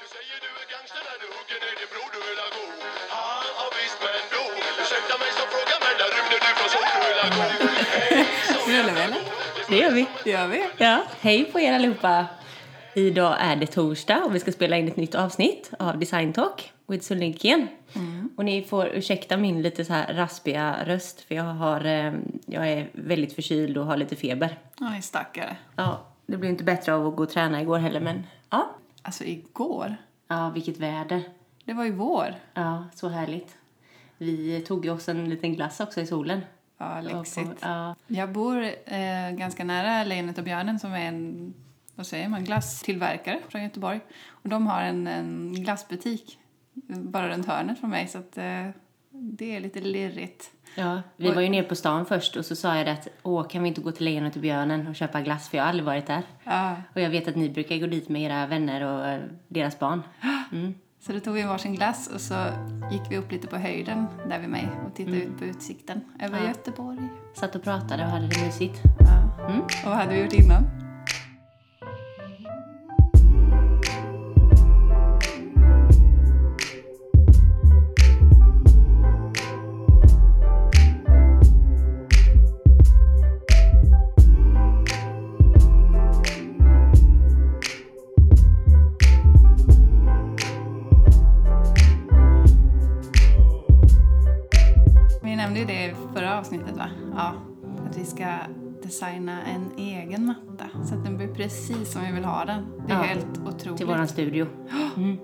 Du säger du är gangster när du hugger ner din bror, du vill ha gå. Ja, ja visst men då. Ursäkta mig som frågar men där rymde du från så du vill ha gå. Rullar vi eller? Det gör vi. Det gör vi. Ja, hej på er allihopa. Idag är det torsdag och vi ska spela in ett nytt avsnitt av Design Talk with Sullingen. Och ni får ursäkta min lite så här raspiga röst för jag, har, eh, jag är väldigt förkyld och har lite feber. Ja, ni stackare. Ja, det blev inte bättre av att gå och träna igår heller men ja. Alltså igår, Ja, vilket väder. det var ju vår. Ja, så härligt. Vi tog ju oss en liten glass också i solen. Ja, lyxigt. Ja, Jag bor eh, ganska nära Lejonet och björnen som är en vad säger man, glasstillverkare från Göteborg. Och de har en, en glassbutik bara runt hörnet från mig så att eh, det är lite lirrigt. Ja, vi var ju nere på stan först och så sa jag det att åh, kan vi inte gå till Lejonet och Björnen och köpa glass för jag har aldrig varit där. Ja, Och jag vet att ni brukar gå dit med era vänner och eh, deras barn. Mm. så då tog vi varsin glass och så gick vi upp lite på höjden där vid mig och tittade Mm. ut på utsikten över Ja. Göteborg. Satt och pratade och hade det mysigt. Ja. Mm. Och vad hade vi gjort innan? Precis som vi vill ha den. Det är Ja, helt otroligt. Till våran studio. Mm.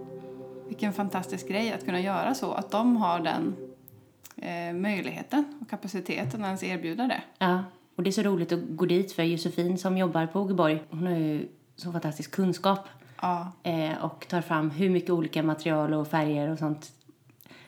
Vilken fantastisk grej att kunna göra så, att de har den eh, möjligheten och kapaciteten att ens erbjuda det. Ja, och det är så roligt att gå dit för Josefin som jobbar på Ogeborg, hon har ju så fantastisk kunskap Ja, eh, och tar fram hur mycket olika material och färger och sånt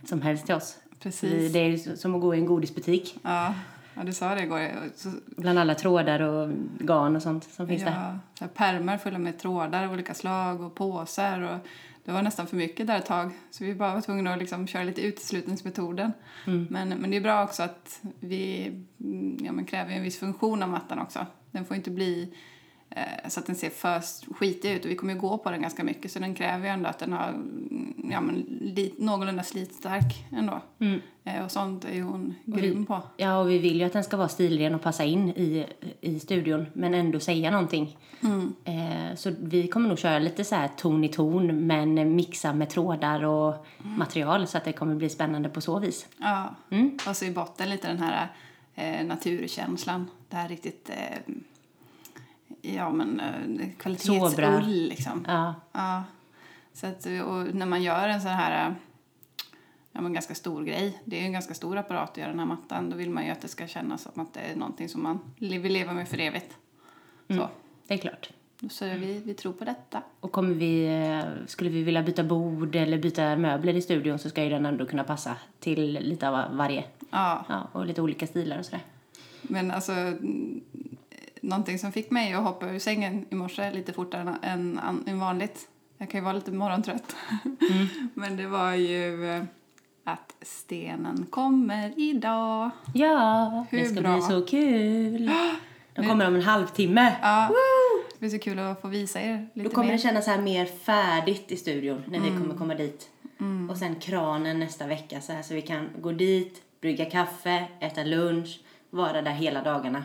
som helst till oss. precis. Det är som att gå i en godisbutik. Ja, ja, du sa det igår. Så, Bland alla trådar och garn och sånt som finns där. ja, så här pärmar fulla med trådar av olika slag och påsar. Och det var nästan för mycket där ett tag. Så vi bara var tvungna att liksom köra lite uteslutningsmetoden. Mm. Men, men det är bra också att vi mm, ja, men kräver en viss funktion av mattan också. Den får inte bli så att den ser för skitig ut. Och vi kommer ju gå på den ganska mycket så den kräver ju ändå att den har mm, ja, men, li, någorlunda slitstark ändå. Mm. Eh, och sånt är ju hon vi- grym på. Ja, och vi vill ju att den ska vara stilren och passa in i, i studion, men ändå säga någonting. Mm. Eh, så vi kommer nog köra lite så här ton i ton, men mixa med trådar och material så att det kommer bli spännande på så vis. Ja, Mm. och så i botten lite den här eh, naturkänslan. Det här riktigt, eh, ja men eh, kvalitetsull liksom. Ja, Ja. Så att, och när man gör en sån här eh, ja, men ganska stor grej, det är ju en ganska stor apparat att göra den här mattan, då vill man ju att det ska kännas som att det är någonting som man vill leva med för evigt. Så, det är klart. så vi, vi tror på detta. Och kommer vi, eh, skulle vi vilja byta bord eller byta möbler i studion så ska ju den ändå kunna passa till lite av varje. Ja. Ja, och lite olika stilar och sådär. Men alltså, mm, någonting som fick mig att hoppa ur sängen i morse lite fortare än, än, vanligt. Jag kan ju vara lite morgontrött. Men det var ju eh, att stenen kommer idag. Ja, Hur det ska bra? bli så kul. De kommer om en halvtimme. Ja, det blir så kul att få visa er lite Då kommer mer. det kännas här mer färdigt i studion när vi kommer komma dit. Och sen kranen nästa vecka så här så vi kan gå dit, brygga kaffe, äta lunch, vara där hela dagarna.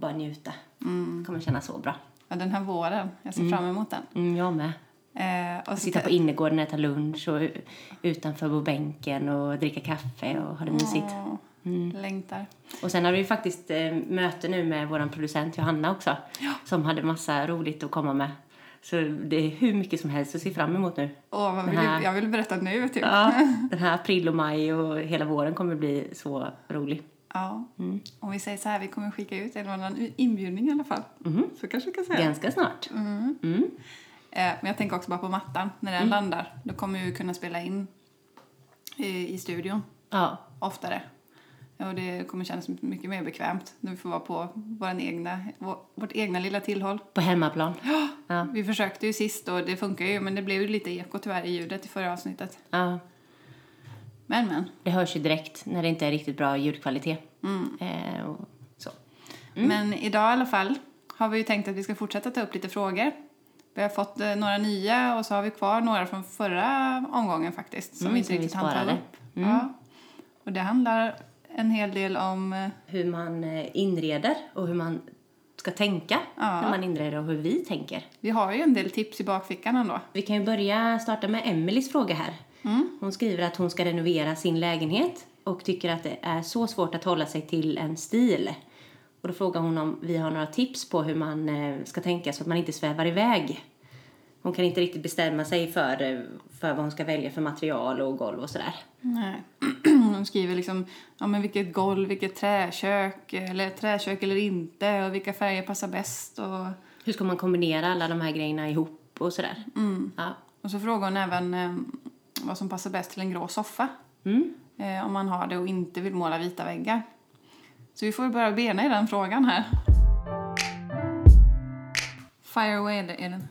Bara njuta. Det kommer kännas så bra. Ja, den här våren. Jag ser fram emot den. Mm, jag med. Eh, och Sitta på innergården och äta lunch och utanför på bänken och dricka kaffe och ha det mysigt. Åh, Längtar. Och sen har vi faktiskt eh, möte nu med vår producent Johanna också. Som hade massa roligt att komma med. Så det är hur mycket som helst att se fram emot nu. Åh, vad vill här- jag, jag vill berätta nu, typ. Ja, den här april och maj och hela våren kommer bli så rolig. Ja. Mm. Om vi säger så här, vi kommer skicka ut en annan inbjudning i alla fall. Så kanske vi kan säga. Ganska snart. Mm. Eh, men jag tänker också bara på mattan. När den landar, då kommer vi kunna spela in i, i studion Ja, oftare. Och det kommer kännas mycket mer bekvämt när vi får vara på vår egna, vår, vårt egna lilla tillhåll. på hemmaplan. Ja. Vi försökte ju sist och det funkar ju, men det blev ju lite eko tyvärr i ljudet i förra avsnittet. Ja, Men men. det hörs ju direkt när det inte är riktigt bra ljudkvalitet. Eh, och så. Men idag i alla fall har vi ju tänkt att vi ska fortsätta ta upp lite frågor Vi har fått eh, några nya och så har vi kvar några från förra omgången faktiskt. Som Mm, vi inte riktigt hann ta upp. Ja. Och det handlar en hel del om... eh, Hur man eh, inreder och hur man ska tänka Ja. när man inreder och hur vi tänker. Vi har ju en del tips i bakfickan ändå. Vi kan ju börja starta med Emelies fråga här. Hon skriver att hon ska renovera sin lägenhet och tycker att det är så svårt att hålla sig till en stil. Och då frågar hon om vi har några tips på hur man eh, ska tänka så att man inte svävar iväg. Hon kan inte riktigt bestämma sig för, eh, för vad hon ska välja för material och golv och sådär. Nej. De skriver liksom, ja men vilket golv, vilket träkök, eller träkök eller inte och vilka färger passar bäst och... Hur ska man kombinera alla de här grejerna ihop och sådär. Ja. Och så frågar hon även eh, vad som passar bäst till en grå soffa. Eh, om man har det och inte vill måla vita väggar. Så vi får börja bena i den frågan här. Fire away, Elin.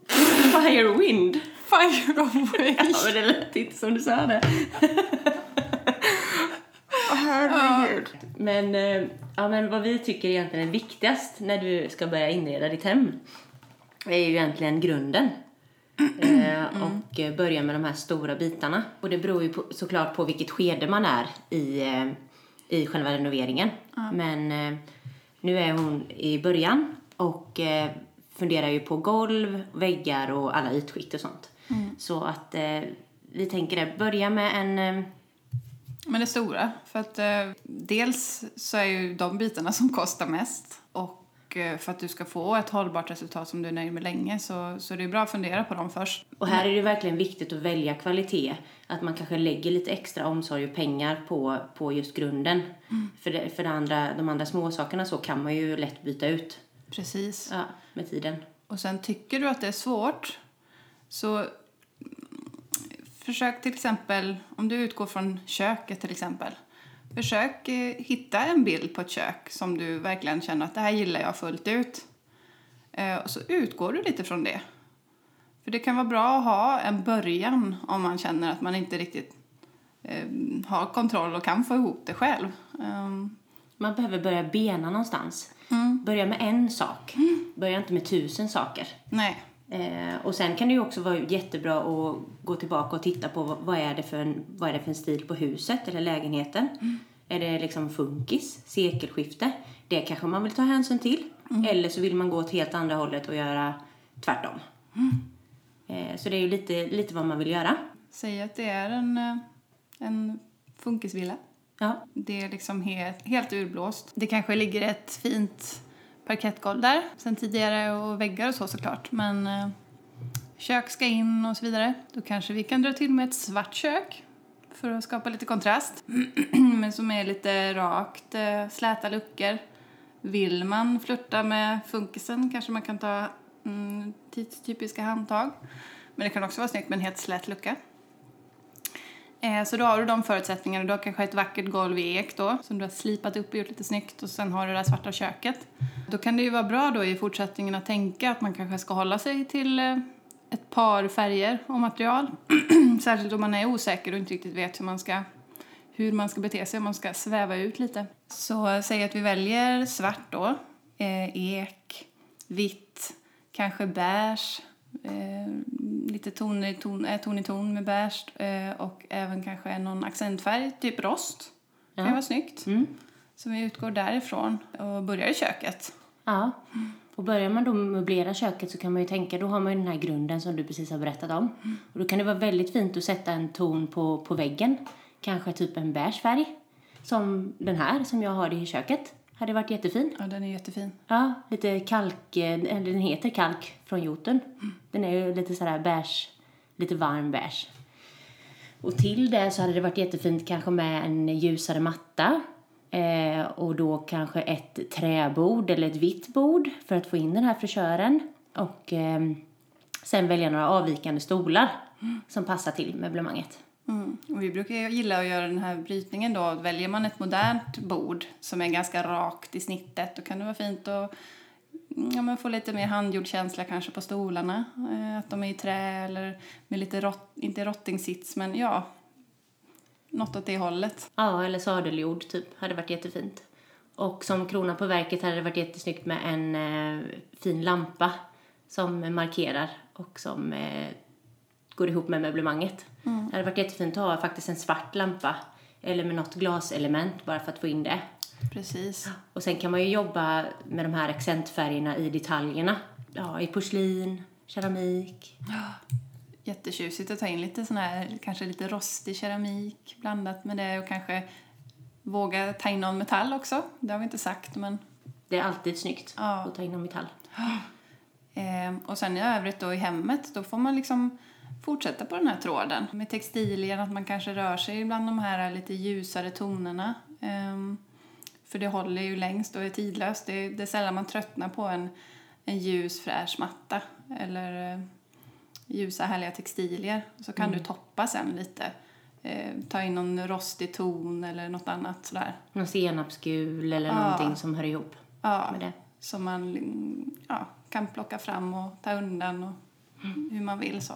Firewind! Fire away! Ja, men det lät inte som du sa det. Herregud. Men, eh, ja, men vad vi tycker egentligen är viktigast när du ska börja inreda ditt hem är ju egentligen grunden. Eh, och eh, börja med de här stora bitarna. Och det beror ju på, såklart på vilket skede man är i, eh, i själva renoveringen. Men eh, nu är hon i början och funderar ju på golv, väggar och alla ytskikt och sånt. Så att vi tänker det, börja med en... Men det stora, för att dels så är ju de bitarna som kostar mest för att du ska få ett hållbart resultat som du är nöjd med länge så, så det är bra att fundera på dem först. Och här är det verkligen viktigt att välja kvalitet. Att man kanske lägger lite extra omsorg och pengar på, på just grunden. För, det, för det andra, de andra små sakerna så kan man ju lätt byta ut Precis. ja, med tiden. Och sen tycker du att det är svårt så mm, försök till exempel, om du utgår från köket till exempel. Försök eh, hitta en bild på ett kök som du verkligen känner att det här gillar jag fullt ut. Eh, och så utgår du lite från det. För det kan vara bra att ha en början om man känner att man inte riktigt eh, har kontroll och kan få ihop det själv. Ehm, Man behöver börja bena någonstans. Börja med en sak. Börja inte med tusen saker. nej, Eh, och sen kan det ju också vara jättebra att gå tillbaka och titta på vad, är det för en, vad är det för en stil på huset eller lägenheten. Är det liksom funkis, sekelskifte? Det kanske man vill ta hänsyn till. Eller så vill man gå åt helt andra hållet och göra tvärtom. Eh, så det är ju lite, lite vad man vill göra. säg att det är en, eh, en funkisvilla. Ja, Det är liksom helt, helt urblåst. Det kanske ligger ett fint parkettgolv där sen tidigare och väggar och så såklart. Men eh, kök ska in och så vidare. Då kanske vi kan dra till med ett svart kök för att skapa lite kontrast. Men som är lite rakt, eh, släta luckor. Vill man flirta med funkisen kanske man kan ta mm, tidstypiska handtag. Men det kan också vara snyggt med en helt slät lucka. Eh, så då har du de förutsättningarna. Du har kanske ett vackert golv i ek då, som du har slipat upp och gjort lite snyggt. Och sen har du det där svarta köket. Då kan det ju vara bra då i fortsättningen att tänka att man kanske ska hålla sig till eh, ett par färger och material. Särskilt om man är osäker och inte riktigt vet hur man ska hur man ska bete sig om man ska sväva ut lite. Så säg att vi väljer svart då, eh, ek, vitt, kanske beige, eh, lite ton i ton, eh, ton, i ton med beige eh, och även kanske någon accentfärg, typ rost. Det kan vara snyggt. Så vi utgår därifrån och börjar i köket. Ja. Och börjar man då möblera köket så kan man ju tänka, då har man ju den här grunden som du precis har berättat om. Och då kan det vara väldigt fint att sätta en ton på, på väggen. Kanske typ en beige färg. Som den här som jag har i köket. Hade varit jättefin. Ja, den är jättefin. Ja, lite kalk, eh, eller den heter kalk från Jotun. Den är ju lite sådär beige, lite varm beige. Och till det så hade det varit jättefint kanske med en ljusare matta. Eh, och då kanske ett träbord eller ett vitt bord för att få in den här frisören. Och ehm, sen välja några avvikande stolar som passar till möblemanget. Mm. Och vi brukar ju gilla att göra den här brytningen då. Väljer man ett modernt bord som är ganska rakt i snittet då kan det vara fint att mm, ja, men få lite mer handgjord känsla kanske på stolarna. Eh, att de är i trä eller med lite, rott, inte rottingsits men ja, något åt det hållet. Ja, eller sadeljord typ. Hade varit jättefint. Och som krona på verket hade det varit jättesnyggt med en eh, fin lampa som markerar och som eh, går ihop med möblemanget. Det hade varit jättefint att ha faktiskt en svart lampa eller med något glaselement bara för att få in det. Precis. Och sen kan man ju jobba med de här accentfärgerna i detaljerna. Ja, i porslin, keramik. Jättetjusigt att ta in lite sån här, kanske lite rostig keramik blandat med det och kanske våga ta in någon metall också. Det har vi inte sagt, men Det är alltid snyggt Ja. att ta in någon metall. Eh, och sen i övrigt då i hemmet, då får man liksom fortsätta på den här tråden. Med textilier, att man kanske rör sig bland de här lite ljusare tonerna. Ehm, för det håller ju längst och är tidlöst. Det, det är sällan man tröttnar på en, en ljus fräsch matta eller eh, ljusa härliga textilier. Så kan du toppa sen lite. Eh, ta in någon rostig ton eller något annat sådär. Någon senapsgul eller Ja. någonting som hör ihop Ja, med det. som man mm, ja, kan plocka fram och ta undan och hur man vill. så.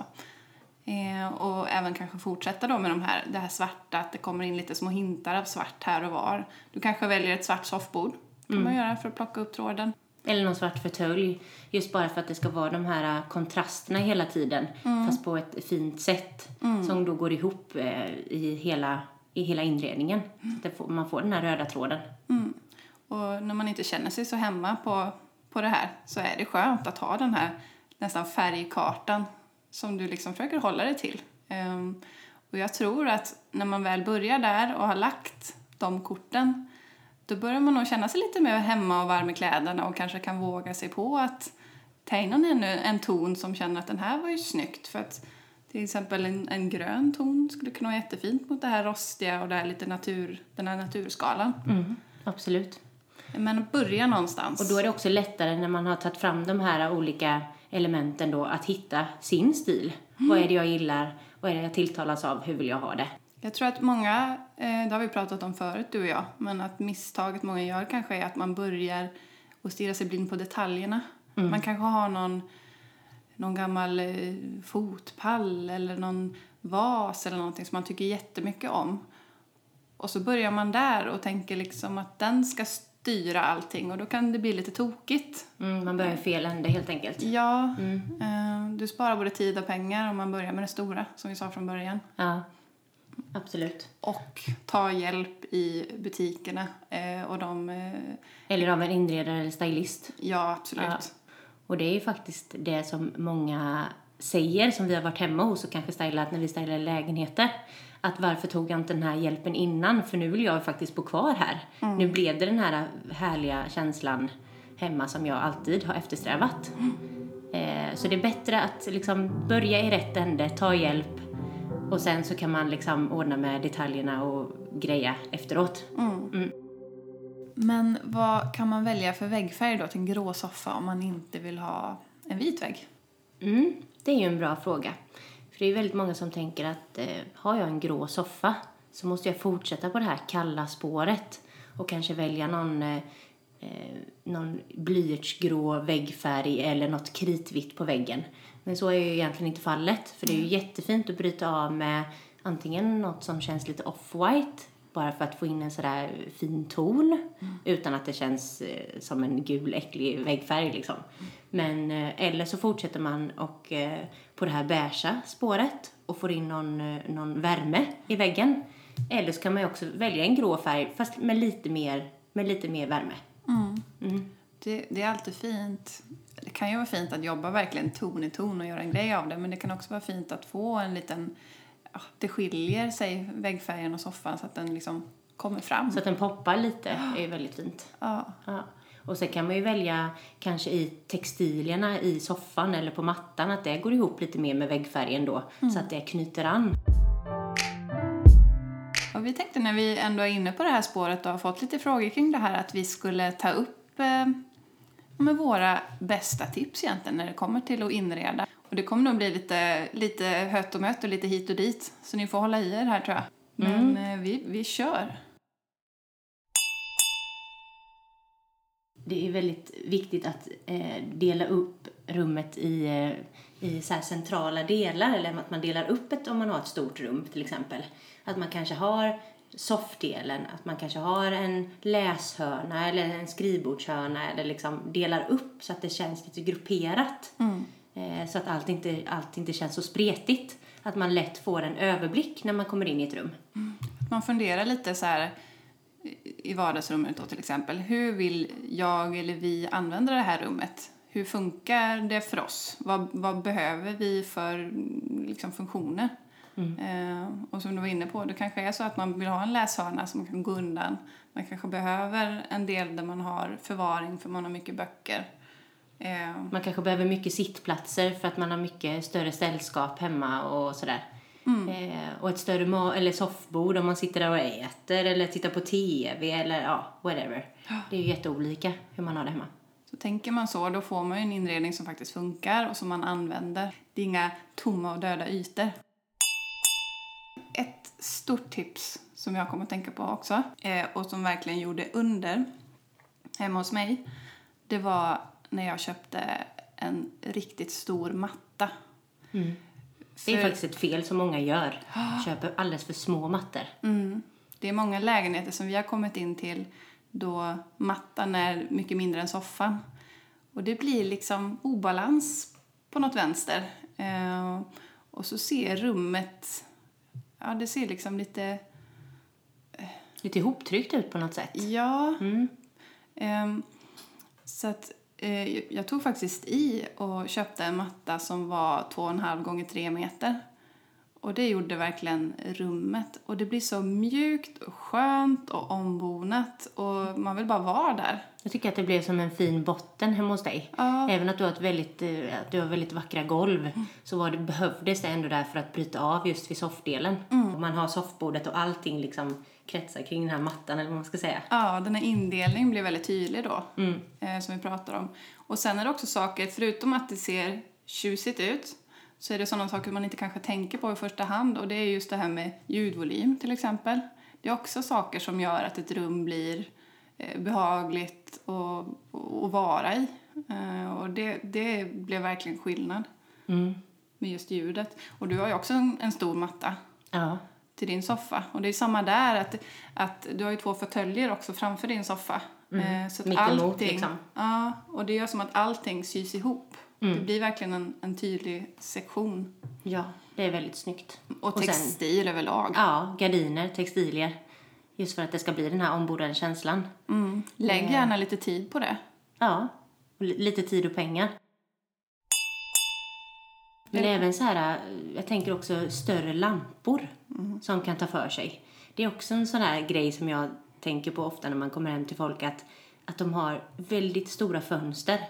Eh, och även kanske fortsätta då med de här, det här svarta, att det kommer in lite små hintar av svart här och var. Du kanske väljer ett svart soffbord, kan man göra för att plocka upp tråden. Eller någon svart fåtölj. Just bara för att det ska vara de här äh, kontrasterna hela tiden. Fast på ett fint sätt. Som då går ihop eh, i, hela, i hela inredningen. Så att får, man får den här röda tråden. Och när man inte känner sig så hemma på, på det här så är det skönt att ha den här nästan färgkartan som du liksom försöker hålla dig till. Ehm, och jag tror att när man väl börjar där och har lagt de korten då börjar man nog känna sig lite mer hemma och varm i kläderna och kanske kan våga sig på att ta in en, ännu en ton som känner att den här var ju snyggt. För att till exempel en, en grön ton skulle kunna vara jättefint mot det här rostiga och det här lite natur, den här naturskalan. Mm, absolut. Men börja någonstans. Och då är det också lättare när man har tagit fram de här olika elementen då att hitta sin stil. Vad är det jag gillar? Vad är det jag tilltalas av? Hur vill jag ha det? Jag tror att många, eh, det har vi pratat om förut du och jag, men att misstaget många gör kanske är att man börjar och stirra sig blind på detaljerna. Man kanske har någon, någon gammal eh, fotpall eller någon vas eller någonting som man tycker jättemycket om. Och så börjar man där och tänker liksom att den ska styra allting och då kan det bli lite tokigt. Mm, man börjar i fel ände helt enkelt. Ja, eh, du sparar både tid och pengar om man börjar med det stora, som vi sa från början. Ja, absolut. Och ta hjälp i butikerna. Eh, och de, eh, Eller av en inredare eller stylist. ja absolut. Ja. Och det är ju faktiskt det som många säger som vi har varit hemma hos och kanske stylat när vi stylar lägenheter. Att varför tog jag inte den här hjälpen innan? För nu vill jag faktiskt bo kvar här. Nu blev det den här härliga känslan hemma som jag alltid har eftersträvat. Eh, så det är bättre att liksom börja i rätt ände, ta hjälp och sen så kan man liksom ordna med detaljerna och greja efteråt. Men vad kan man välja för väggfärg då till en grå soffa om man inte vill ha en vit vägg? Mm, det är ju en bra fråga. För det är väldigt många som tänker att eh, har jag en grå soffa så måste jag fortsätta på det här kalla spåret och kanske välja någon, eh, eh, någon blyertsgrå väggfärg eller något kritvitt på väggen. Men så är ju egentligen inte fallet. För det är ju jättefint att bryta av med antingen något som känns lite off-white bara för att få in en sådär fin ton utan att det känns eh, som en gul äcklig väggfärg liksom. Men, eh, eller så fortsätter man och, eh, på det här beiga spåret och får in någon, eh, någon värme i väggen. Eller så kan man ju också välja en grå färg fast med lite mer, med lite mer värme. Det, det är alltid fint. Det kan ju vara fint att jobba verkligen ton i ton och göra en grej av det. Men det kan också vara fint att få en liten... Det skiljer sig, väggfärgen och soffan, så att den liksom kommer fram. Så att den poppar lite är väldigt fint. Ja. Ja. Och sen kan man ju välja kanske i textilierna i soffan eller på mattan att det går ihop lite mer med väggfärgen då så att det knyter an. Och vi tänkte när vi ändå är inne på det här spåret och har fått lite frågor kring det här att vi skulle ta upp eh, med våra bästa tips egentligen när det kommer till att inreda. Och det kommer nog bli lite, lite hött och mött och lite hit och dit. Så ni får hålla i er här tror jag. Men eh, vi, vi kör. Det är väldigt viktigt att eh, dela upp rummet i, eh, i så centrala delar eller att man delar upp ett om man har ett stort rum till exempel. Att man kanske har soffdelen. Att man kanske har en läshörna eller en skrivbordshörna eller liksom delar upp så att det känns lite grupperat. Eh, så att allt inte, allt inte känns så spretigt. Att man lätt får en överblick när man kommer in i ett rum. Man funderar lite så här i vardagsrummet då till exempel. Hur vill jag eller vi använda det här rummet? Hur funkar det för oss? Vad, vad behöver vi för mm, liksom, funktioner? Eh, och som du var inne på, det kanske är så att man vill ha en läshörna som kan gå undan. Man kanske behöver en del där man har förvaring för man har mycket böcker. Eh, Man kanske behöver mycket sittplatser för att man har mycket större sällskap hemma och sådär. Eh, och ett större ma- eller soffbord om man sitter där och äter eller tittar på TV eller ja, whatever. Det är ju jätteolika hur man har det hemma. Så tänker man så, då får man ju en inredning som faktiskt funkar och som man använder. Det är inga tomma och döda ytor. Ett stort tips som jag kommer att tänka på också eh, och som verkligen gjorde under hemma hos mig, det var när jag köpte en riktigt stor matta. Det är faktiskt ett fel som många gör. Köper alldeles för små mattor. Mm. Det är många lägenheter som vi har kommit in till då mattan är mycket mindre än soffan. Och det blir liksom obalans på något vänster. Eh, och så ser rummet, ja det ser liksom lite, Lite ihoptryckt ut på något sätt. ja. Ehm, så att eh, jag tog faktiskt i och köpte en matta som var 2,5 gånger 3 meter. Och det gjorde verkligen rummet. Och det blir så mjukt och skönt och ombonat. Och man vill bara vara där. Jag tycker att det blev som en fin botten hemma hos dig. Ja. Även att du har, ett väldigt, eh, att du har väldigt vackra golv så var det, behövdes det ändå där för att bryta av just vid soffdelen. Och Man har soffbordet och allting liksom kretsar kring den här mattan eller vad man ska säga. Ja, den här indelningen blir väldigt tydlig då. Eh, som vi pratar om. Och sen är det också saker, förutom att det ser tjusigt ut, så är det sådana saker man inte kanske tänker på i första hand. Och det är just det här med ljudvolym till exempel. Det är också saker som gör att ett rum blir eh, behagligt och vara i. Eh, och det, det blev verkligen skillnad med just ljudet. Och du har ju också en, en stor matta Ja. Till din soffa. Och det är samma där, att, att du har ju två fåtöljer också framför din soffa. Eh, så att allting, liksom. Ja, och det gör som att allting sys ihop. Det blir verkligen en, en tydlig sektion. ja, det är väldigt snyggt. Och sen- textil överlag. Ja, gardiner, textilier. Just för att det ska bli den här ombordade känslan. Mm. Lägg gärna lite tid på det. Ja, och li- lite tid och pengar. Men även så här, eh, jag tänker också större lampor som kan ta för sig. Det är också en sån här grej som jag tänker på ofta när man kommer hem till folk att, att de har väldigt stora fönster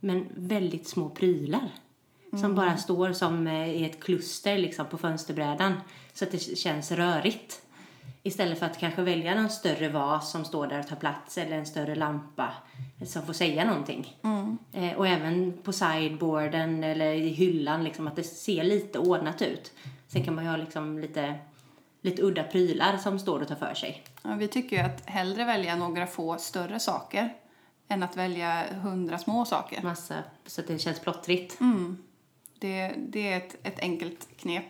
men väldigt små prylar. Som bara står som eh, i ett kluster liksom på fönsterbrädan så att det känns rörigt. Istället för att kanske välja någon större vas som står där och tar plats eller en större lampa som får säga någonting. Eh, och även på sideboarden eller i hyllan, liksom, att det ser lite ordnat ut. Sen kan man ju ha liksom lite, lite udda prylar som står och tar för sig. Ja, vi tycker ju att hellre välja några få större saker än att välja hundra små saker. Massa, så att det känns plottrigt. Det, det är ett, ett enkelt knep.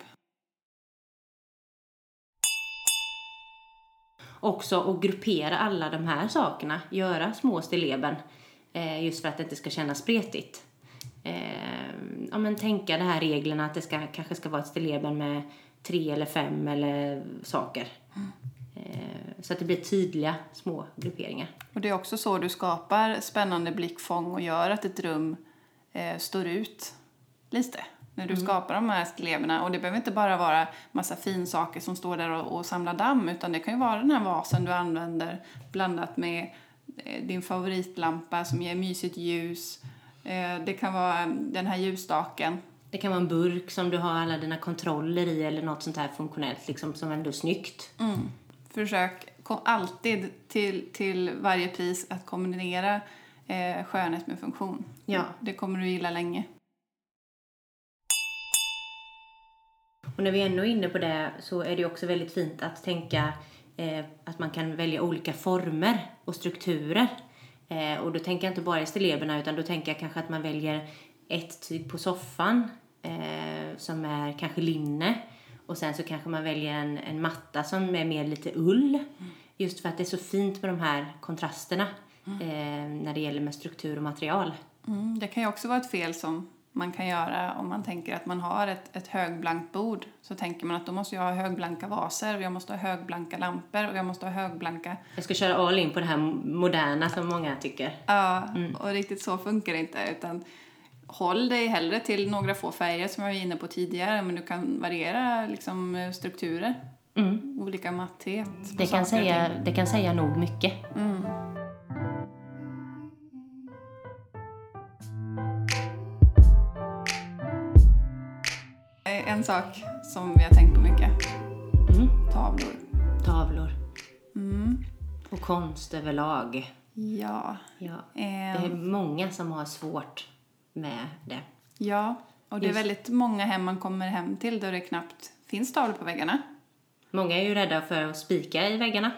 Också att gruppera alla de här sakerna, göra små stilleben eh, just för att det inte ska kännas spretigt. Eh, ja, men tänka de här reglerna att det ska, kanske ska vara ett stilleben med tre eller fem eller saker. Eh, så att det blir tydliga små grupperingar. Och det är också så du skapar spännande blickfång och gör att ett rum eh, står ut lite. När du skapar de här stilleberna. Och det behöver inte bara vara massa finsaker som står där och, och samlar damm. Utan det kan ju vara den här vasen du använder blandat med eh, din favoritlampa som ger mysigt ljus. Eh, det kan vara den här ljusstaken. Det kan vara en burk som du har alla dina kontroller i eller något sånt här funktionellt liksom som ändå är snyggt. Försök kom alltid till, till varje pris att kombinera eh, skönhet med funktion. Ja. Det kommer du gilla länge. Och när vi ändå är inne på det så är det också väldigt fint att tänka eh, att man kan välja olika former och strukturer. Eh, och då tänker jag inte bara i stilleberna utan då tänker jag kanske att man väljer ett tyg på soffan eh, som är kanske linne Och sen så kanske man väljer en, en matta som är mer lite ull. Just för att det är så fint med de här kontrasterna eh, när det gäller med struktur och material. Mm, det kan ju också vara ett fel som man kan göra om man tänker att man har ett, ett högblankt bord. Så tänker man att då måste jag ha högblanka vaser, och jag måste ha högblanka lampor och jag måste ha högblanka... Jag ska köra all in på det här moderna som många tycker. Ja, och riktigt så funkar det inte. Utan håll dig hellre till några få färger som jag var inne på tidigare. Men du kan variera liksom, strukturer. Olika matthet. på Det kan, saker säga, det kan säga nog mycket. Eh, En sak som vi har tänkt på mycket. Tavlor. Tavlor. Och konst överlag. Ja. Ja. Ehm. Det är många som har svårt med det. Ja, och det är väldigt många hem man kommer hem till där det knappt finns tavlor på väggarna. Många är ju rädda för att spika i väggarna.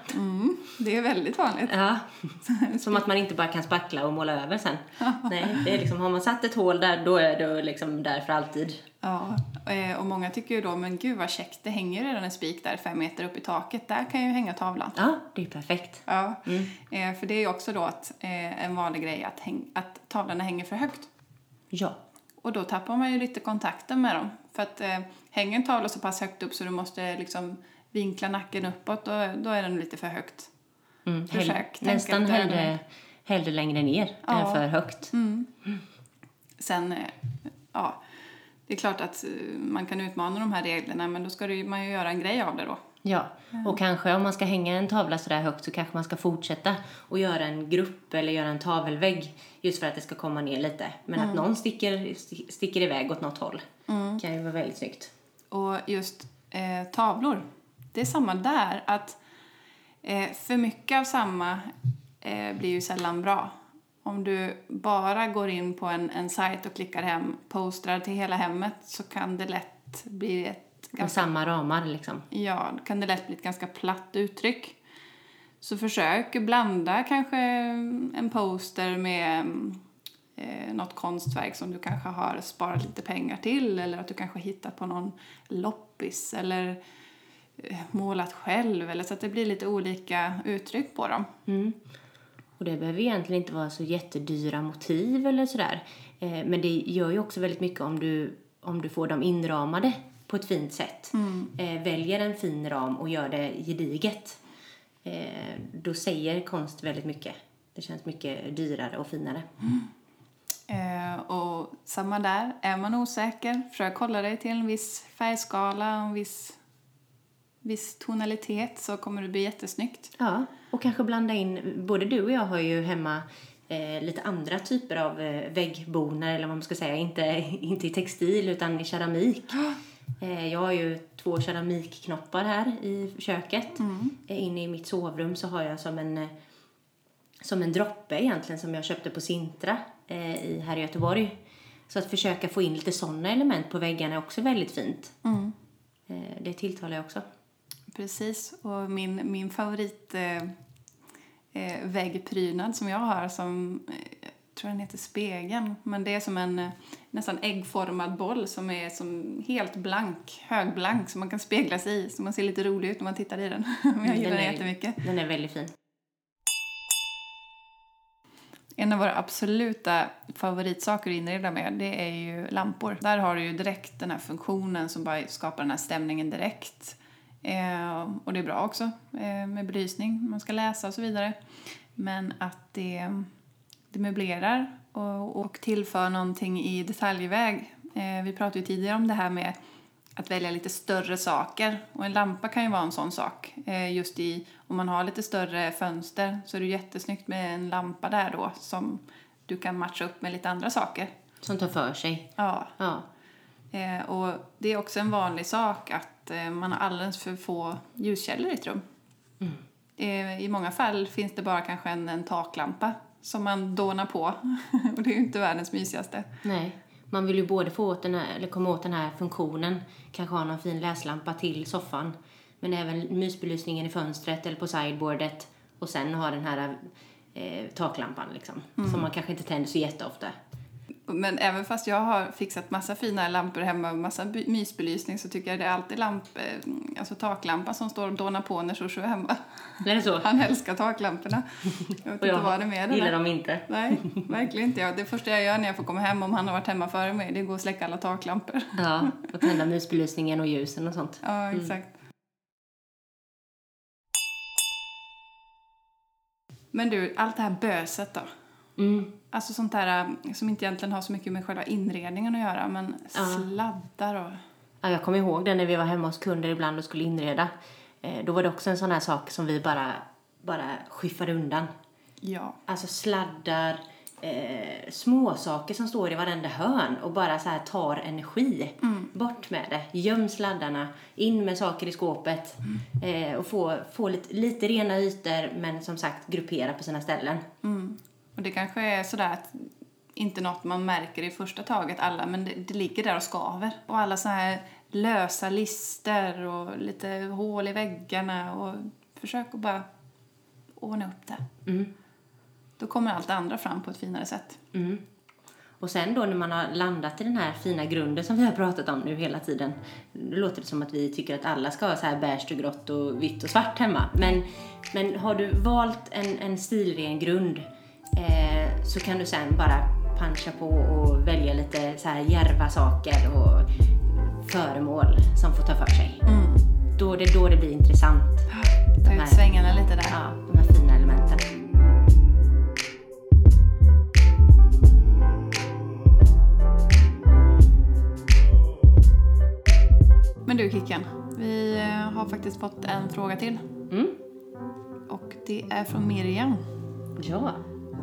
Det är väldigt vanligt. Ja. Som att man inte bara kan spackla och måla över sen. Nej, det är liksom, har man satt ett hål där, då är det liksom där för alltid. Ja, eh, och många tycker ju då, men gud vad käckt, det hänger ju redan en spik där fem meter upp i taket, där kan jag ju hänga tavlan. Ja, det är perfekt. Ja, eh, för det är ju också då att, eh, en vanlig grej att, häng, att tavlorna hänger för högt. Ja. Och då tappar man ju lite kontakten med dem. För att eh, hänger en tavla så pass högt upp så du måste liksom vinkla nacken uppåt, då, då är den lite för högt. Mm. Försök Hell- nästan hellre, hellre längre ner Ja. än för högt. Sen, eh, ja, det är klart att eh, man kan utmana de här reglerna, men då ska ju- man ju göra en grej av det då. Ja, och kanske om man ska hänga en tavla så där högt så kanske man ska fortsätta och göra en grupp eller göra en tavelvägg just för att det ska komma ner lite. Men att någon sticker, sti- sticker iväg åt något håll kan ju vara väldigt snyggt. Och just eh, tavlor, det är samma där. Att eh, för mycket av samma eh, blir ju sällan bra. Om du bara går in på en, en sajt och klickar hem postrar till hela hemmet så kan det lätt bli ett Med ganska, samma ramar liksom. ja, kan det lätt bli ett ganska platt uttryck. Så försök blanda kanske en poster med eh, något konstverk som du kanske har sparat lite pengar till eller att du kanske hittat på någon loppis eller eh, målat själv eller så att det blir lite olika uttryck på dem. Och det behöver egentligen inte vara så jättedyra motiv eller sådär. Eh, men det gör ju också väldigt mycket om du, om du får dem inramade på ett fint sätt. Eh, väljer en fin ram och gör det gediget. Eh, då säger konst väldigt mycket. Det känns mycket dyrare och finare. Eh, och samma där, är man osäker, försök hålla dig till en viss färgskala, en viss, viss tonalitet så kommer det bli jättesnyggt. Ja, och kanske blanda in, både du och jag har ju hemma eh, lite andra typer av eh, väggbonor eller vad man ska säga, inte, inte i textil utan i keramik. Eh, jag har ju två keramikknoppar här i köket. Eh, inne i mitt sovrum så har jag som en, eh, som en droppe egentligen som jag köpte på Sintra eh, i, här i Göteborg. Så att försöka få in lite sådana element på väggarna är också väldigt fint. Eh, det tilltalar jag också. Precis, och min, min favorit eh, eh, väggprydnad som jag har som, eh, jag tror den heter Spegeln, men det är som en eh, nästan äggformad boll som är som helt blank, högblank, som man kan spegla sig i, så man ser lite rolig ut när man tittar i den. Men jag gillar den, är, jättemycket. Den är väldigt fin. En av våra absoluta favoritsaker att inreda med, det är ju lampor. Där har du ju direkt den här funktionen som bara skapar den här stämningen direkt. Eh, och det är bra också eh, med belysning, man ska läsa och så vidare. Men att det, det möblerar och, och tillför någonting i detaljväg. Eh, vi pratade ju tidigare om det här med att välja lite större saker. Och en lampa kan ju vara en sån sak. Eh, just i, om man har lite större fönster så är det jättesnyggt med en lampa där då som du kan matcha upp med lite andra saker. Som tar för sig. Ja. Ja. Eh, och det är också en vanlig sak att eh, man har alldeles för få ljuskällor i ett rum. Eh, I många fall finns det bara kanske en, en taklampa som man dånar på. och det är ju inte världens mysigaste. Nej. Man vill ju både få åt den här, eller komma åt den här funktionen, kanske ha någon fin läslampa till soffan, men även mysbelysningen i fönstret eller på sideboardet och sen ha den här eh, taklampan liksom, som man kanske inte tänder så jätteofta. Men även fast jag har fixat massa fina lampor hemma och massa mysbelysning så tycker jag det är alltid lamp, eh, alltså taklampan som står och dånar på när Shoshu är hemma. Är det så? Han älskar taklamporna. Jag vet Och jag inte vad det är med gillar dem inte. Nej, verkligen inte. Jag. Det första jag gör när jag får komma hem, om han har varit hemma före mig, det är att gå och släcka alla taklampor. Ja, och tända mysbelysningen och ljusen och sånt. Ja, exakt. Men du, allt det här böset då? Mm. Alltså sånt där äh, som inte egentligen har så mycket med själva inredningen att göra, men Ja. sladdar och... Ja, jag kommer ihåg det när vi var hemma hos kunder ibland och skulle inreda. Eh, då var det också en sån här sak som vi bara, bara skiffade undan. Ja. Alltså sladdar, eh, små saker som står i varenda hörn och bara så här tar energi. Bort med det. Göm sladdarna, in med saker i skåpet eh, och få, få lite, lite rena ytor men som sagt gruppera på sina ställen. Mm. Och det kanske är sådär att inte något man märker i första taget alla, men det, det ligger där och skaver. Och alla så här lösa lister och lite hål i väggarna och försök att bara ordna upp det. Mm. Då kommer allt det andra fram på ett finare sätt. Mm. Och sen då när man har landat i den här fina grunden som vi har pratat om nu hela tiden. Då låter det som att vi tycker att alla ska ha så här beige och grått och vitt och svart hemma. Men, men har du valt en, en stilren grund eh, så kan du sen bara puncha på och välja lite så här djärva saker och föremål som får ta för sig. Då är det då det blir intressant. Ta ut svängarna lite där. Ja, de här fina elementen. Men du Kicken, vi eh, har faktiskt fått en fråga till. Mm. Och det är från Miriam. Ja.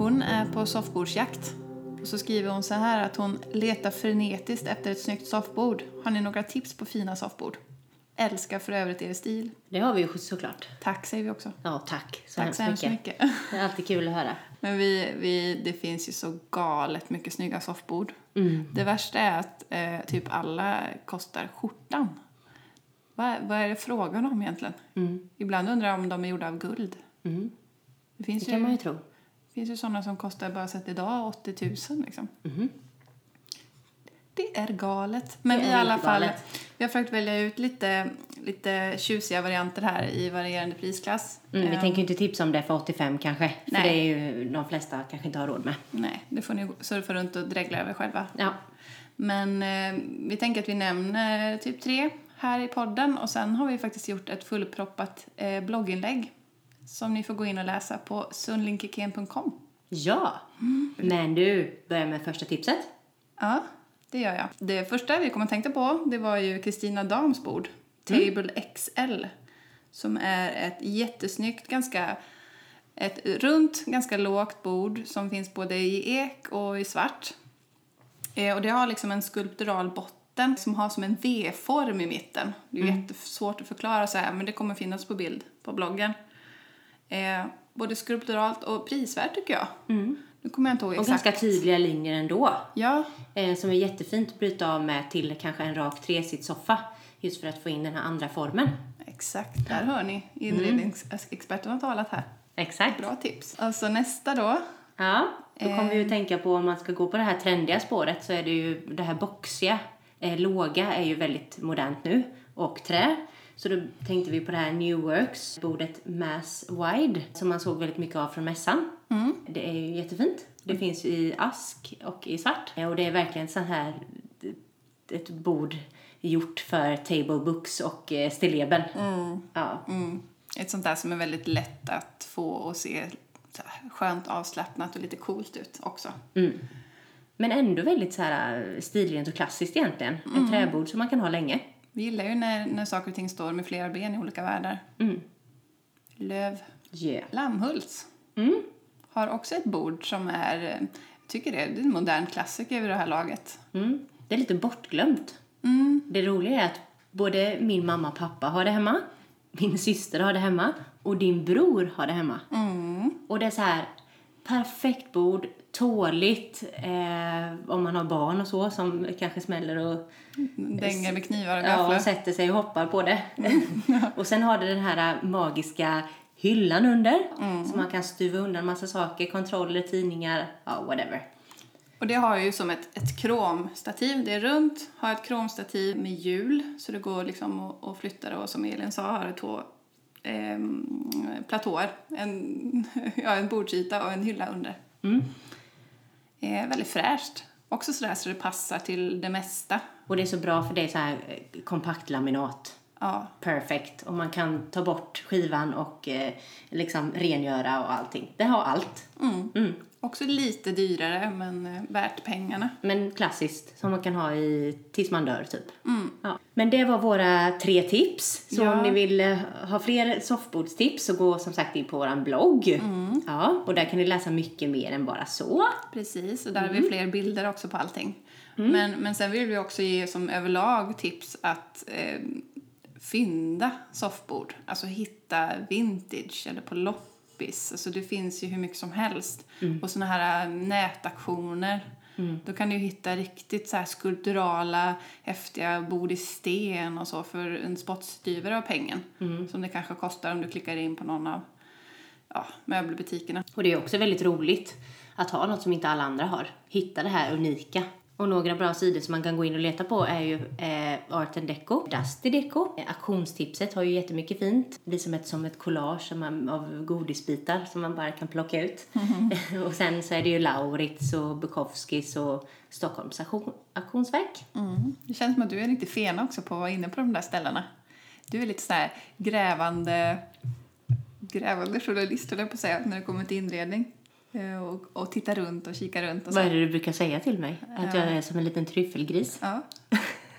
Hon är på soffbordsjakt. Och så skriver hon så här att hon letar frenetiskt efter ett snyggt soffbord. Har ni några tips på fina soffbord? Älskar för övrigt er stil. Det har vi ju såklart. Tack säger vi också. Ja, tack så Tack hemskt så hemskt mycket. mycket. Det är alltid kul att höra. Men vi, vi, det finns ju så galet mycket snygga soffbord. Mm. Det värsta är att eh, typ alla kostar skjortan. Vad, vad är det frågan om egentligen? Mm. Ibland undrar jag om de är gjorda av guld. Mm. Det finns Det ju, kan man ju tro. Finns ju sådana som kostar bara sett idag 80 000 liksom. Mhm. Det är galet. Men Det i alla fall, galet. vi har försökt välja ut lite, lite tjusiga varianter här i varierande prisklass. Mm, vi Eh, tänker inte tipsa om det för 85 kanske. För Nej. det är ju de flesta kanske inte har råd med. Nej, det får ni surfa runt och dregla över själva. Ja. Men eh, vi tänker att vi nämner typ tre här i podden och sen har vi faktiskt gjort ett fullproppat eh, blogginlägg som ni får gå in och läsa på sunlinkeken.com. Ja. Men du, börjar med första tipset. Ja, det gör jag. Det första vi kom att tänka på det var ju Kristina Dams bord, Table XL, som är ett jättesnyggt, ganska ett runt, ganska lågt bord som finns både i ek och i svart. Eh, och det har liksom en skulptural botten som har som en V-form i mitten. Det är ju jättesvårt att förklara så här, men det kommer finnas på bild på bloggen. Eh, både skulpturalt och prisvärt tycker jag. Nu kommer jag inte ihåg Och exakt. ganska tydliga linjer ändå. Ja, Eh, som är jättefint att bryta av med till kanske en rak tresitssoffa. Just för att få in den här andra formen. Exakt, där hör ni. Inredningsexperten har talat här. Exakt. Bra tips. Alltså nästa då. Ja, då kommer vi Eh. ju tänka på om man ska gå på det här trendiga spåret så är det ju det här boxiga, eh, låga är ju väldigt modernt nu och trä. Så då tänkte vi på det här New Works, bordet Mass Wide som man såg väldigt mycket av från mässan. Det är ju jättefint. Det finns i ask och i svart. Och det är verkligen så här ett bord gjort för table books och eh, stilleben. Ja. Mm. Ett sånt där som är väldigt lätt att få och se skönt avslappnat och lite coolt ut också. Mm. Men ändå väldigt så här eh, stilrent och klassiskt egentligen. Ett träbord som man kan ha länge. Vi gillar ju när, när saker och ting står med flera ben i olika världar. Mm. Löv Yeah. Lammhults Mm. har också ett bord som är, jag tycker det, det är en modern klassiker vid det här laget. Mm. Det är lite bortglömt. Mm. Det roliga är att både min mamma och pappa har det hemma, min syster har det hemma och din bror har det hemma. Mm. Och det är så här perfekt bord, tåligt eh, om man har barn och så som kanske smäller och Dänger med knivar och ja, gafflar. sätter sig och hoppar på det. och sen har det den här magiska hyllan under så man kan stuva undan massa saker, kontroller, tidningar, ja whatever. Och det har ju som ett, ett kromstativ. Det är runt, har ett kromstativ med hjul så det går liksom att, att flytta det och som Elin sa har det två eh, platåer. En, ja, en bordsyta och en hylla under. Mm. Eh, väldigt fräscht. Också sådär så det passar till det mesta. Och det är så bra för det är så här eh, kompakt laminat. Ja, Perfect. Och man kan ta bort skivan och eh, liksom rengöra och allting. Det har allt. Mm. Också lite dyrare men eh, värt pengarna. Men klassiskt, som man kan ha i tills man dör typ. Ja. Men det var våra tre tips. Så Ja. om ni vill eh, ha fler soffbordstips så gå som sagt in på våran blogg. Ja, och där kan ni läsa mycket mer än bara så. Precis, och där har vi fler bilder också på allting. Men, men sen vill vi också ge som överlag tips att eh, fynda soffbord. Alltså hitta vintage eller på loppis. Alltså det finns ju hur mycket som helst. Och såna här äh, nätaktioner. Då kan du hitta riktigt så här skulpturala, häftiga bord i sten och så för en spottstyver av pengen. Som det kanske kostar om du klickar in på någon av ja, möbelbutikerna. Och det är också väldigt roligt att ha något som inte alla andra har. Hitta det här unika. Och några bra sidor som man kan gå in och leta på är ju eh, Art and Deco, Dusty Deco. Eh, Auktionstipset har ju jättemycket fint. Det blir som ett, som ett collage som man, av godisbitar som man bara kan plocka ut. och sen så är det ju Lauritz och Bukowskis och Stockholms auktion, auktionsverk. Mm. Det känns som att du är lite fena också på att vara inne på de där ställena. Du är lite så grävande, grävande journalist, höll jag på att säga, när det kommer till inredning. Eh, Och, och titta runt och kika runt och så. Vad är det du brukar säga till mig? Att jag är som en liten tryffelgris? Ja,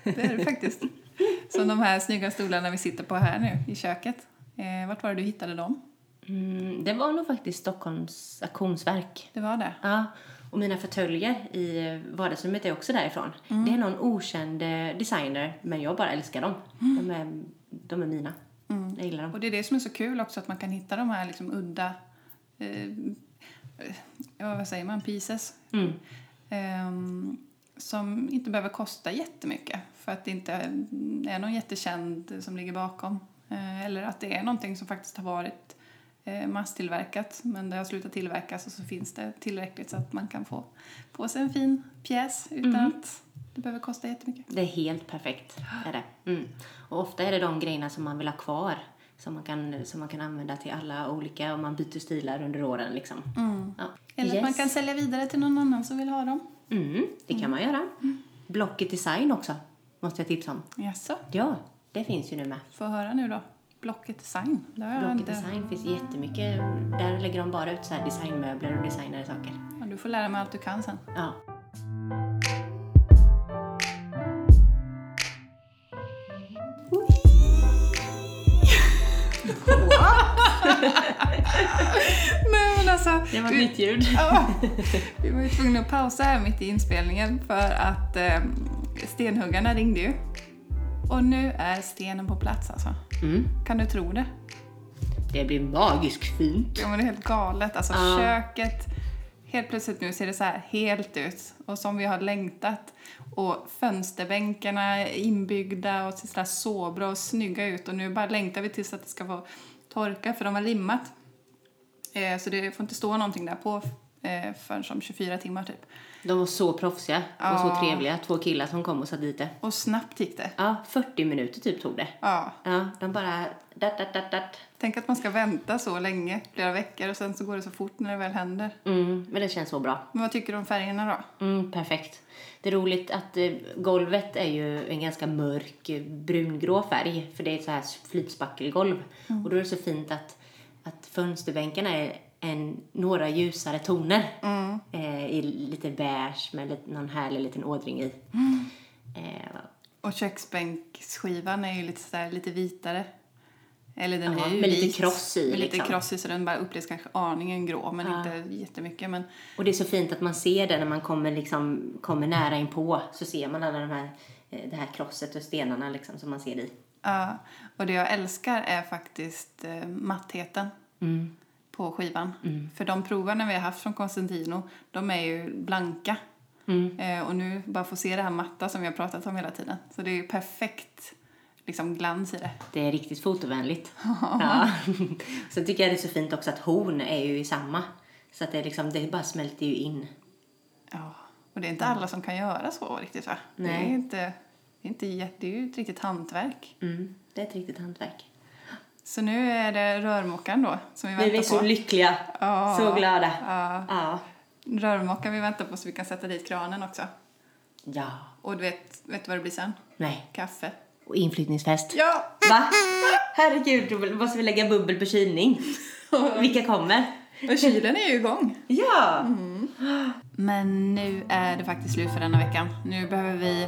det är det faktiskt. Som de här snygga stolarna vi sitter på här nu i köket. Eh, vart var det du hittade dem? Mm, det var nog faktiskt Stockholms auktionsverk. Det var det? Ja, och mina fåtöljer i vardagsrummet är också därifrån. Det är någon okänd eh, designer, men jag bara älskar dem. De, är, de är mina. Jag gillar dem. Och det är det som är så kul också, att man kan hitta de här liksom udda, eh, vad säger man, pieces. Mm. Ehm, som inte behöver kosta jättemycket för att det inte är någon jättekänd som ligger bakom. Eh, eller att det är någonting som faktiskt har varit eh, masstillverkat men det har slutat tillverkas och så finns det tillräckligt så att man kan få på sig en fin pjäs utan att det behöver kosta jättemycket. Det är helt perfekt. Är det. Mm. Och ofta är det de grejerna som man vill ha kvar. Som man kan, som man kan använda till alla olika, om man byter stilar under åren liksom. Ja. Eller att Yes. man kan sälja vidare till någon annan som vill ha dem. Mm, det kan man göra. Blocket Design också, måste jag tipsa om. Jaså? Ja, det finns ju nu med. Få höra nu då. Blocket Design. Blocket inte... Design finns jättemycket. Där lägger de bara ut så designmöbler och designade saker. Ja, du får lära mig allt du kan sen. Ja. Alltså. Det var vi, mitt ljud. ja, vi var ju tvungna att pausa här mitt i inspelningen för att eh, stenhuggarna ringde ju. Och nu är stenen på plats alltså. Mm. Kan du tro det? Det blir magiskt fint. Ja men det är helt galet. Alltså Ja. köket, helt plötsligt nu ser det så här helt ut. Och som vi har längtat. Och fönsterbänkarna är inbyggda och ser så sobra och snygga ut. Och nu bara längtar vi tills att det ska få torka för de har limmat. Eh, så det får inte stå någonting där på eh, förrän om 24 timmar typ. De var så proffsiga och så trevliga. Två killar som kom och satte dit det. Och snabbt gick det. Ja, 40 minuter typ tog det. Ja. Ja, de bara... Dat, dat, dat, dat. Tänk att man ska vänta så länge, flera veckor, och sen så går det så fort när det väl händer. Mm, men det känns så bra. Men vad tycker du om färgerna då? Mm, perfekt. Det är roligt att eh, golvet är ju en ganska mörk eh, brungrå färg. För det är ett så här flytspackelgolv. Och då är det så fint att fönsterbänkarna är en, några ljusare toner. Eh, I lite beige med lite, någon härlig liten ådring i. Eh, Och köksbänksskivan är ju lite, så här, lite vitare. Eller den Ja, är ju med lite kross i, Med lite liksom. kross i så den bara upplevs kanske aningen grå men Ja. inte jättemycket. Men och det är så fint att man ser det när man kommer, liksom, kommer nära inpå. Så ser man alla de här, eh, det här krosset och stenarna liksom, som man ser i. ja, och det jag älskar är faktiskt eh, mattheten Mm. på skivan. För de proverna vi har haft från Constantino, de är ju blanka. Mm. Eh, och nu bara få se det här matta som vi har pratat om hela tiden. Så det är ju perfekt liksom, glans i det. Det är riktigt fotovänligt. ja. Sen tycker jag det är så fint också att horn är ju i samma. Så att det, är liksom, det bara smälter ju in. Ja. Och det är inte alla som kan göra så riktigt va? Det är Nej. inte, det är inte det är ju ett riktigt hantverk. Mm, det är ett riktigt hantverk. Så nu är det rörmokaren då som vi Vi väntar är så på. lyckliga. Ja. Så glada. Ja, Ja. rörmokaren vi väntar på så vi kan sätta dit kranen också. Ja. Och du vet, vet du vad det blir sen? Nej. Kaffe. Och inflyttningsfest. Ja! Va? Herregud, då måste vi lägga bubbel på kylning. Vilka kommer? Och kylen är ju igång. Ja! Men nu är det faktiskt slut för denna veckan. Nu behöver vi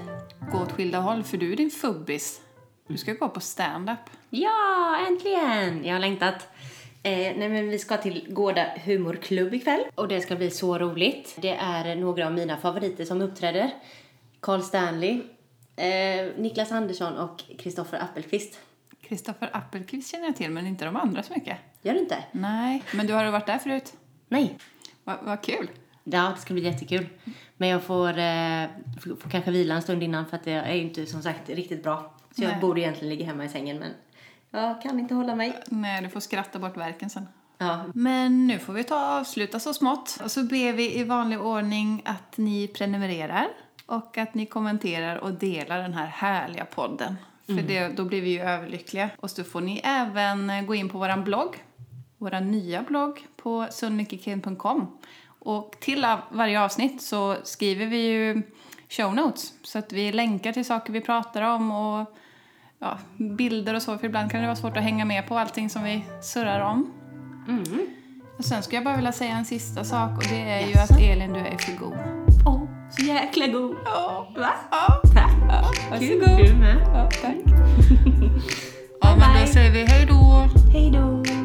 gå åt skilda håll för du är din fubbis. Du ska gå på stand-up. Ja, äntligen! Jag har längtat. Eh, nej, men vi ska till Gårda humorklubb ikväll och det ska bli så roligt. Det är några av mina favoriter som uppträder. Carl Stanley, eh, Niklas Andersson och Kristoffer Appelqvist. Kristoffer Appelqvist känner jag till, men inte de andra så mycket. Gör du inte? Nej, men du har varit där förut. Nej. Vad vad kul. Ja, det ska bli jättekul. Men jag får, eh, får, får kanske vila en stund innan för att jag är ju inte som sagt riktigt bra. Så jag Nej. borde egentligen ligga hemma i sängen men jag kan inte hålla mig. Nej, du får skratta bort verken sen. Ja, Men nu får vi ta och avsluta så smått. Och så ber vi i vanlig ordning att ni prenumererar och att ni kommenterar och delar den här härliga podden. För det, då blir vi ju överlyckliga. Och så får ni även gå in på vår blogg, vår nya blogg på sunnikikin.com. Och till varje avsnitt så skriver vi ju show notes. Så att vi länkar till saker vi pratar om och ja, bilder och så. För ibland kan det vara svårt att hänga med på allting som vi surrar om. Och sen skulle jag bara vilja säga en sista sak och det är ju Jaså? att Elin, du är för god. Åh, så jäkla god. Ja. Va? Ja. Tack. Varsågod. Du med. Ja, tack. ja, men då säger vi hej då. Hej då.